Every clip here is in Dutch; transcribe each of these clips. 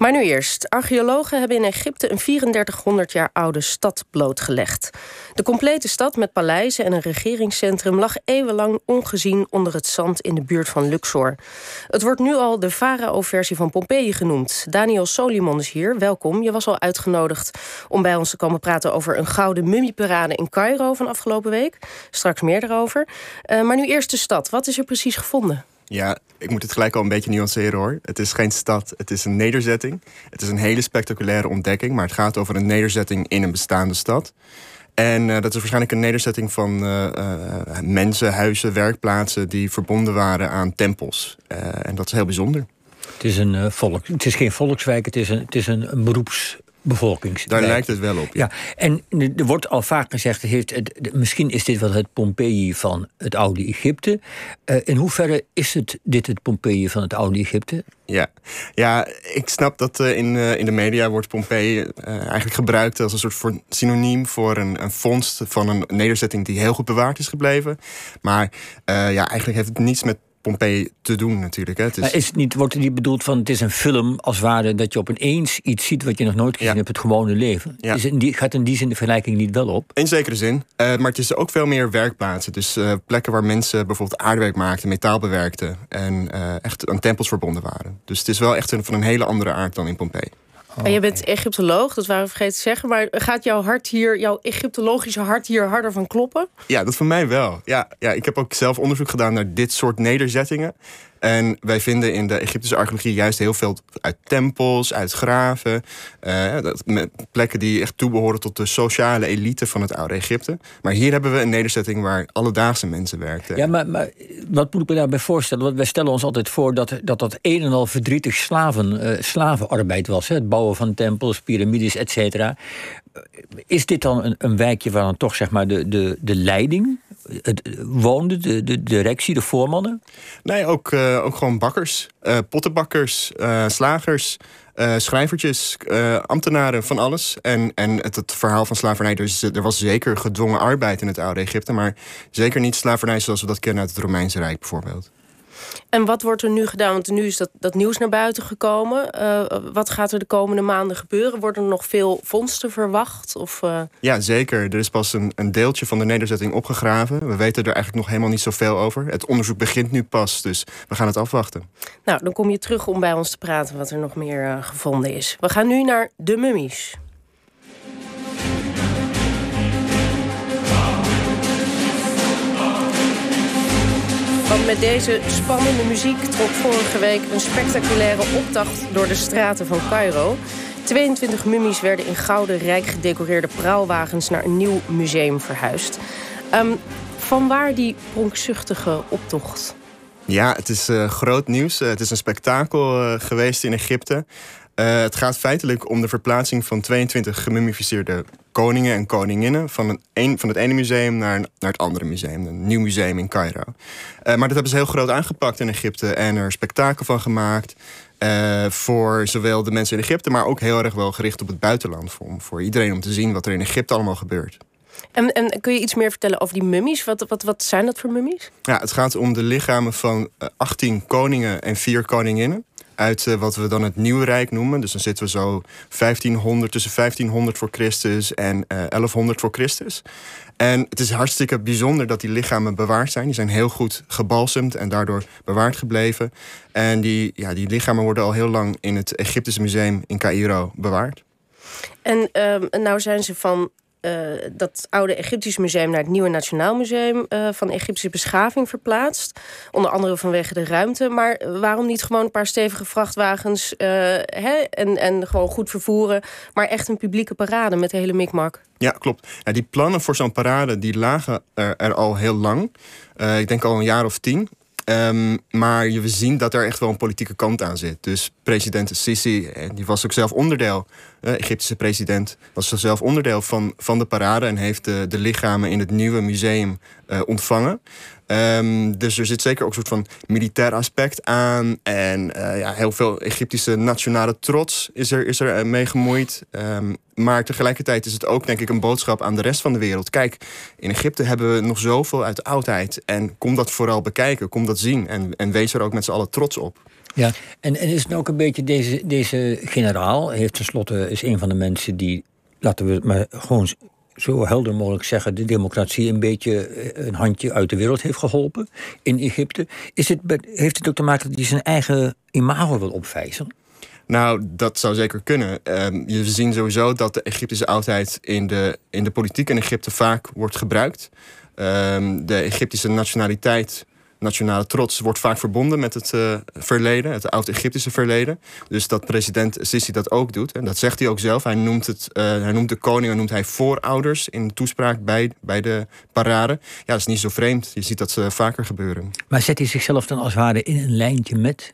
Maar nu eerst. Archeologen hebben in Egypte een 3400 jaar oude stad blootgelegd. De complete stad met paleizen en een regeringscentrum lag eeuwenlang ongezien onder het zand in de buurt van Luxor. Het wordt nu al de farao-versie van Pompeji genoemd. Daniel Solimon is hier. Welkom. Je was al uitgenodigd om bij ons te komen praten over een gouden mummieparade in Cairo van afgelopen week. Straks meer daarover. Uh, maar nu eerst de stad. Wat is er precies gevonden? Ja, ik moet het gelijk al een beetje nuanceren hoor. Het is geen stad, het is een nederzetting. Het is een hele spectaculaire ontdekking, maar het gaat over een nederzetting in een bestaande stad. En uh, dat is waarschijnlijk een nederzetting van uh, uh, mensen, huizen, werkplaatsen die verbonden waren aan tempels. en dat is heel bijzonder. Het is, een, volk, het is geen volkswijk, het is een, het is een, een beroeps bevolkings. Daar lijkt het wel op. Ja. en er wordt al vaak gezegd: heeft het, misschien is dit wel het Pompeji van het oude Egypte. Uh, in hoeverre is het dit het Pompeji van het oude Egypte? Ja, ja ik snap dat uh, in, uh, in de media wordt Pompeji eigenlijk gebruikt als een soort voor synoniem voor een, een vondst van een nederzetting die heel goed bewaard is gebleven. Maar ja, eigenlijk heeft het niets met Pompeii te doen natuurlijk. Hè. Het is... is het niet, wordt het niet bedoeld van het is een film als ware dat je opeens iets ziet wat je nog nooit gezien hebt, het gewone leven? Ja. Is in die, gaat in die zin de vergelijking niet wel op? In zekere zin. Uh, maar het is ook veel meer werkplaatsen. Dus uh, plekken waar mensen bijvoorbeeld aardwerk maakten, metaal bewerkten en uh, echt aan tempels verbonden waren. Dus het is wel echt een, van een hele andere aard dan in Pompeii. Oh, en je bent Egyptoloog, dat waren we vergeten te zeggen. Maar gaat jouw hart hier, jouw Egyptologische hart hier harder van kloppen? Ja, dat van mij wel. Ja, ja, ik heb ook zelf onderzoek gedaan naar dit soort nederzettingen. En wij vinden in de Egyptische archeologie juist heel veel uit tempels, uit graven. Uh, plekken die echt toebehoren tot de sociale elite van het oude Egypte. Maar hier hebben we een nederzetting waar alledaagse mensen werkten. Ja, maar, maar wat moet ik me daarbij voorstellen? Want wij stellen ons altijd voor dat dat, dat een en al verdrietig slaven, uh, slavenarbeid was. Hè? Het bouwen van tempels, piramides, et cetera. Is dit dan een, een wijkje waar dan toch zeg maar de, de, de leiding het, woonde, de, de directie, de voormannen? Nee, ook, uh, ook gewoon bakkers, uh, pottenbakkers, uh, slagers. schrijvertjes, ambtenaren, van alles. En, en het, het verhaal van slavernij, dus, er was zeker gedwongen arbeid in het oude Egypte, maar zeker niet slavernij zoals we dat kennen uit het Romeinse Rijk bijvoorbeeld. En wat wordt er nu gedaan? Want nu is dat, dat nieuws naar buiten gekomen. Uh, wat gaat er de komende maanden gebeuren? Worden er nog veel vondsten verwacht? Of, uh... Ja, zeker. Er is pas een, een deeltje van de nederzetting opgegraven. We weten er eigenlijk nog helemaal niet zoveel over. Het onderzoek begint nu pas, dus we gaan het afwachten. Nou, dan kom je terug om bij ons te praten wat er nog meer uh, gevonden is. We gaan nu naar de mummies. Met deze spannende muziek trok vorige week een spectaculaire optocht door de straten van Cairo. 22 mummies werden in gouden, rijk gedecoreerde praalwagens naar een nieuw museum verhuisd. Van waar die pronkzuchtige optocht? Ja, het is uh, groot nieuws. Uh, het is een spektakel uh, geweest in Egypte. Het gaat feitelijk om de verplaatsing van 22 gemummificeerde koningen en koninginnen van het, een, van het ene museum naar, naar het andere museum. Een nieuw museum in Cairo. Uh, maar dat hebben ze heel groot aangepakt in Egypte en er spektakel van gemaakt. Uh, voor zowel de mensen in Egypte, maar ook heel erg wel gericht op het buitenland. Voor, voor iedereen om te zien wat er in Egypte allemaal gebeurt. En, en kun je iets meer vertellen over die mummies? Wat, wat, wat zijn dat voor mummies? Ja, het gaat om de lichamen van 18 eh, koningen en 4 koninginnen uit uh, wat we dan het Nieuwe Rijk noemen. Dus dan zitten we zo 1500, tussen 1500 voor Christus en uh, eh, 1100 voor Christus. En het is hartstikke bijzonder dat die lichamen bewaard zijn. Die zijn heel goed gebalsemd en daardoor bewaard gebleven. En die, ja, die lichamen worden al heel lang in het Egyptische Museum in Cairo bewaard. En uh, nou zijn ze van uh, dat oude Egyptisch museum naar het nieuwe Nationaal Museum uh, van Egyptische beschaving verplaatst. Onder andere vanwege de ruimte. Maar waarom niet gewoon een paar stevige vrachtwagens uh, hè, en, en gewoon goed vervoeren, maar echt een publieke parade met de hele mikmak? Ja, klopt. Ja, die plannen voor zo'n parade die lagen er, er al heel lang. ik denk al een jaar of tien. Um, maar we zien dat er echt wel een politieke kant aan zit. Dus president Sisi, eh, die was ook zelf onderdeel, de eh, Egyptische president, was zelf onderdeel van, van de parade en heeft de, de lichamen in het nieuwe museum ontvangen. Ehm, dus er zit zeker ook een soort van militair aspect aan. En ja, heel veel Egyptische nationale trots is er, is er mee gemoeid. Ehm, maar tegelijkertijd is het ook, denk ik, een boodschap aan de rest van de wereld. Kijk, in Egypte hebben we nog zoveel uit de oudheid. En kom dat vooral bekijken, kom dat zien. En, en wees er ook met z'n allen trots op. Ja, en, en is het ook een beetje deze, deze generaal, heeft tenslotte is een van de mensen die, laten we maar gewoon zo helder mogelijk zeggen, de democratie een beetje eh, een handje uit de wereld heeft geholpen in Egypte. Is het, heeft het ook te maken dat hij zijn eigen imago wil opvijzelen? Nou, dat zou zeker kunnen. Um, je ziet sowieso dat de Egyptische oudheid in de, in de politiek in Egypte vaak wordt gebruikt. Um, de Egyptische nationaliteit nationale trots wordt vaak verbonden met het uh, verleden, het oud-Egyptische verleden. Dus dat president Sisi dat ook doet. En dat zegt hij ook zelf. Hij noemt, het, uh, hij noemt de koning noemt hij voorouders in toespraak bij, bij de parade. Ja, dat is niet zo vreemd. Je ziet dat ze vaker gebeuren. Maar zet hij zichzelf dan als het ware in een lijntje met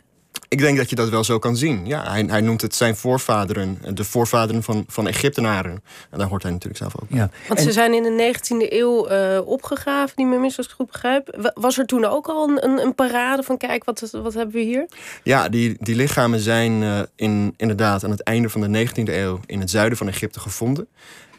ik denk dat je dat wel zo kan zien. Ja, hij, hij noemt het zijn voorvaderen, de voorvaderen van, van Egyptenaren. En daar hoort hij natuurlijk zelf ook. Ja. Want ze zijn in de 19e eeuw uh, opgegraven, die Mummies, als ik goed begrijp. Was er toen ook al een, een, parade van kijk, wat, wat hebben we hier? Ja, die, die lichamen zijn uh, in, inderdaad aan het einde van de 19e eeuw in het zuiden van Egypte gevonden.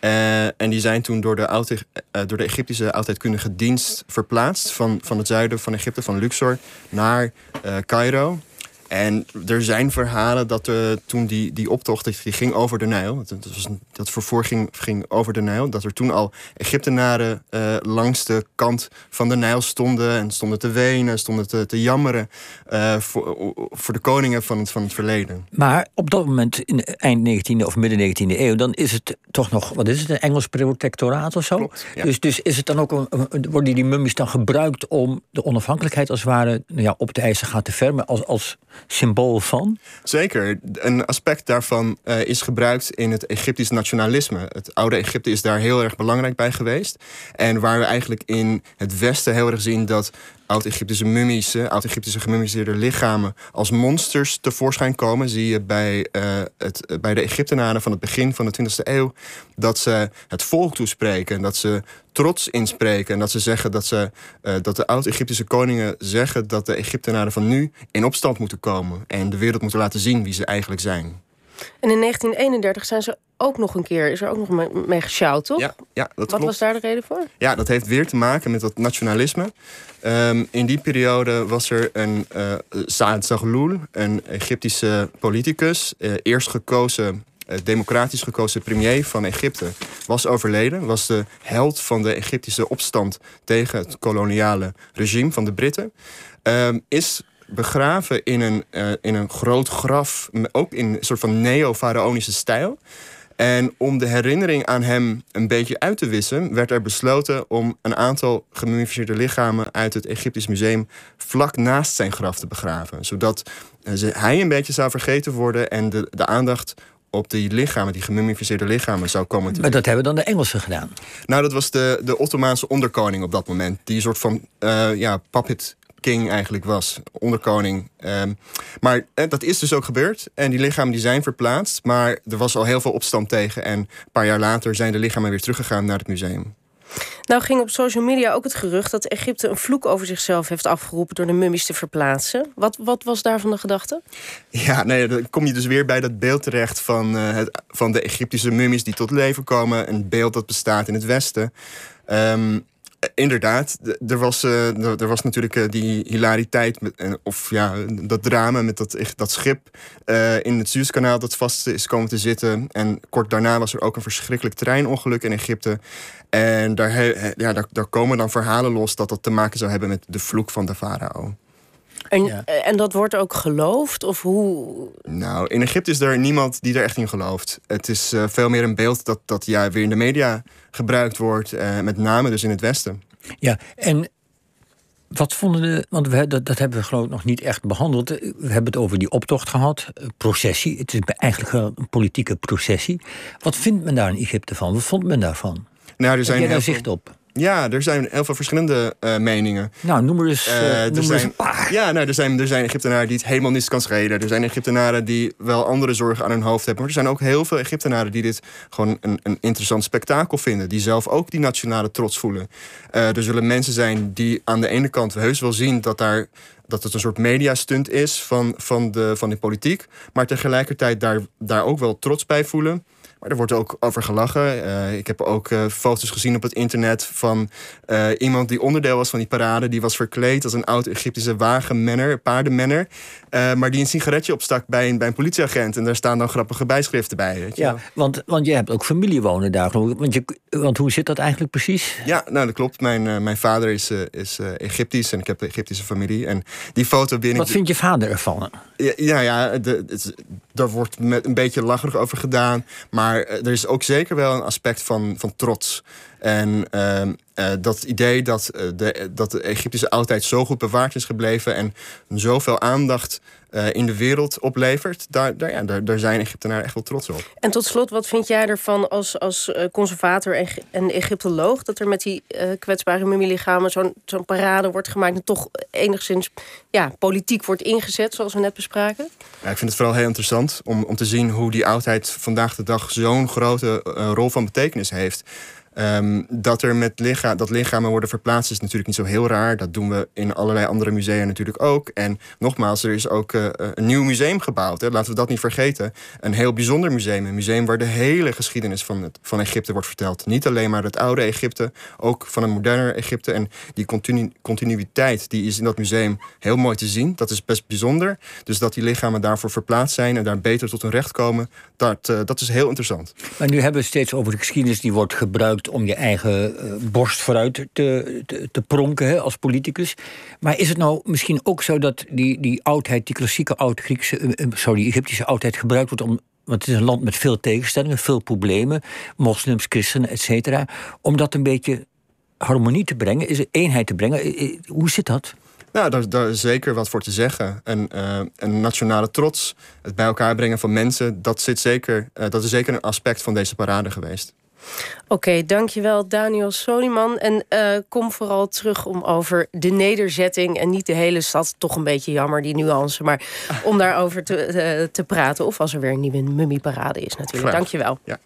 Uh, en die zijn toen door de, oude, uh, door de Egyptische oudheidkundige dienst verplaatst van, van het zuiden van Egypte, van Luxor, naar uh, Cairo. En er zijn verhalen dat uh, toen die, die optocht die ging over de Nijl, dat, was dat vervoer ging, ging over de Nijl, dat er toen al Egyptenaren uh, langs de kant van de Nijl stonden en stonden te wenen, stonden te, te jammeren uh, voor, voor de koningen van het, van het verleden. Maar op dat moment, in eind 19e of midden 19e eeuw, dan is het toch nog, wat is het, een Engels protectoraat of zo? Klopt, ja. dus, dus is het dan ook, een, worden die mummies dan gebruikt om de onafhankelijkheid als het ware nou ja, op de eisen gaat te vermen als, als symbool van? Zeker. Een aspect daarvan uh, is gebruikt in het Egyptisch nationalisme. Het oude Egypte is daar heel erg belangrijk bij geweest. En waar we eigenlijk in het Westen heel erg zien dat oud-Egyptische mummies, oud-Egyptische gemummiseerde lichamen als monsters tevoorschijn komen. Zie je bij, uh, het, bij de Egyptenaren van het begin van de 20e eeuw dat ze het volk toespreken. En dat ze trots inspreken. En dat ze zeggen dat, ze, uh, dat de oud-Egyptische koningen zeggen dat de Egyptenaren van nu in opstand moeten komen. En de wereld moeten laten zien wie ze eigenlijk zijn. En in 1931 zijn ze ook nog een keer, is er ook nog mee, mee gesjouwd, toch? Ja, ja dat Wat was daar de reden voor? Ja, dat heeft weer te maken met dat nationalisme. Um, in die periode was er een uh, Saad Zaghloul, een Egyptische politicus, uh, eerst gekozen uh, democratisch gekozen premier van Egypte, was overleden. Was de held van de Egyptische opstand tegen het koloniale regime van de Britten. Um, is begraven in een, uh, in een groot graf, ook in een soort van neo-faraonische stijl. En om de herinnering aan hem een beetje uit te wissen, werd er besloten om een aantal gemummificeerde lichamen uit het Egyptisch Museum vlak naast zijn graf te begraven. Zodat uh, hij een beetje zou vergeten worden en de, de aandacht op die lichamen, die gemummificeerde lichamen, zou komen te Maar dat hebben dan de Engelsen gedaan? Nou, dat was de, de Ottomaanse onderkoning op dat moment. Die een soort van uh, ja, puppet king eigenlijk was, onderkoning. Um, maar eh, dat is dus ook gebeurd. En die lichamen die zijn verplaatst. Maar er was al heel veel opstand tegen. En een paar jaar later zijn de lichamen weer teruggegaan naar het museum. Nou ging op social media ook het gerucht dat Egypte een vloek over zichzelf heeft afgeroepen door de mummies te verplaatsen. Wat, wat was daarvan de gedachte? Ja, nee, dan kom je dus weer bij dat beeld terecht van, uh, het, van de Egyptische mummies die tot leven komen. Een beeld dat bestaat in het Westen. Um, Inderdaad, er was, uh, er was natuurlijk uh, die hilariteit, met, uh, of ja, dat drama met dat, dat schip in het Suezkanaal dat vast is komen te zitten. En kort daarna was er ook een verschrikkelijk treinongeluk in Egypte. En daar, ja, daar komen dan verhalen los dat dat te maken zou hebben met de vloek van de farao. En, ja. en dat wordt ook geloofd? Of hoe? Nou, in Egypte is er niemand die er echt in gelooft. Het is uh, veel meer een beeld dat, dat ja, weer in de media gebruikt wordt. Uh, met name dus in het Westen. Ja, en wat vonden de. Want we, dat, dat hebben we geloof ik nog niet echt behandeld. We hebben het over die optocht gehad. Processie. Het is eigenlijk wel een politieke processie. Wat vindt men daar in Egypte van? Wat vond men daarvan? Nou, er zijn Heb jij daar zicht op? Ja, er zijn heel veel verschillende uh, meningen. Nou, noem er eens, uh, er zijn, een paar. Ja, nou, er, zijn, er zijn Egyptenaren die het helemaal niet kan schelen. Er zijn Egyptenaren die wel andere zorgen aan hun hoofd hebben. Maar er zijn ook heel veel Egyptenaren die dit gewoon een, een interessant spektakel vinden. Die zelf ook die nationale trots voelen. Uh, er zullen mensen zijn die aan de ene kant heus wel zien dat daar dat het een soort mediastunt is van, van, de, van de politiek. Maar tegelijkertijd daar, daar ook wel trots bij voelen. Maar er wordt ook over gelachen. Uh, ik heb ook uh, foto's gezien op het internet van uh, iemand die onderdeel was van die parade. Die was verkleed als een oud-Egyptische wagenmenner, paardenmenner. maar die een sigaretje opstak bij een, bij een politieagent. En daar staan dan grappige bijschriften bij. Weet je ja, want, want je hebt ook familie wonen daar. Want, je, want hoe zit dat eigenlijk precies? Ja, nou dat klopt. Mijn, mijn vader is, is Egyptisch en ik heb een Egyptische familie. En die foto binnen. Wat vindt je vader ervan? Ja, ja, ja de, het, daar wordt met een beetje lacherig over gedaan. Maar eh, er is ook zeker wel een aspect van, van trots. En uh, uh, dat idee dat, uh, de, dat de Egyptische oudheid zo goed bewaard is gebleven en zoveel aandacht uh, in de wereld oplevert, daar, daar, ja, daar, daar zijn Egyptenaren echt wel trots op. En tot slot, wat vind jij ervan als, als conservator en, en Egyptoloog dat er met die kwetsbare mummielichamen zo'n zo'n parade wordt gemaakt en toch enigszins ja, politiek wordt ingezet, zoals we net bespraken? Ja, ik vind het vooral heel interessant om, om te zien hoe die oudheid vandaag de dag zo'n grote rol van betekenis heeft. Um, dat er met licha dat lichamen worden verplaatst is natuurlijk niet zo heel raar. Dat doen we in allerlei andere musea natuurlijk ook. En nogmaals, er is ook uh, een nieuw museum gebouwd. Hè. Laten we dat niet vergeten. Een heel bijzonder museum. Een museum waar de hele geschiedenis van, het, van Egypte wordt verteld. Niet alleen maar het oude Egypte, ook van een moderner Egypte. En die continu continuïteit die is in dat museum heel mooi te zien. Dat is best bijzonder. Dus dat die lichamen daarvoor verplaatst zijn en daar beter tot hun recht komen, dat, uh, dat is heel interessant. Maar nu hebben we steeds over de geschiedenis die wordt gebruikt om je eigen uh, borst vooruit te, te, pronken als politicus. Maar is het nou misschien ook zo dat die, die oudheid, die klassieke oud-Griekse, uh, sorry, die Egyptische oudheid gebruikt wordt om. Want het is een land met veel tegenstellingen, veel problemen, moslims, christenen, et cetera. Om dat een beetje harmonie te brengen, is eenheid te brengen. Hoe zit dat? Nou, daar, daar, is zeker wat voor te zeggen. En, een nationale trots, het bij elkaar brengen van mensen, dat, zit zeker, dat is zeker een aspect van deze parade geweest. Oké, okay, dankjewel Daniel Soliman. En uh, kom vooral terug om over de nederzetting en niet de hele stad. Toch een beetje jammer, die nuance. Maar om daarover te, uh, te praten. Of als er weer een nieuwe mummieparade is natuurlijk. Graag. Dankjewel. Ja.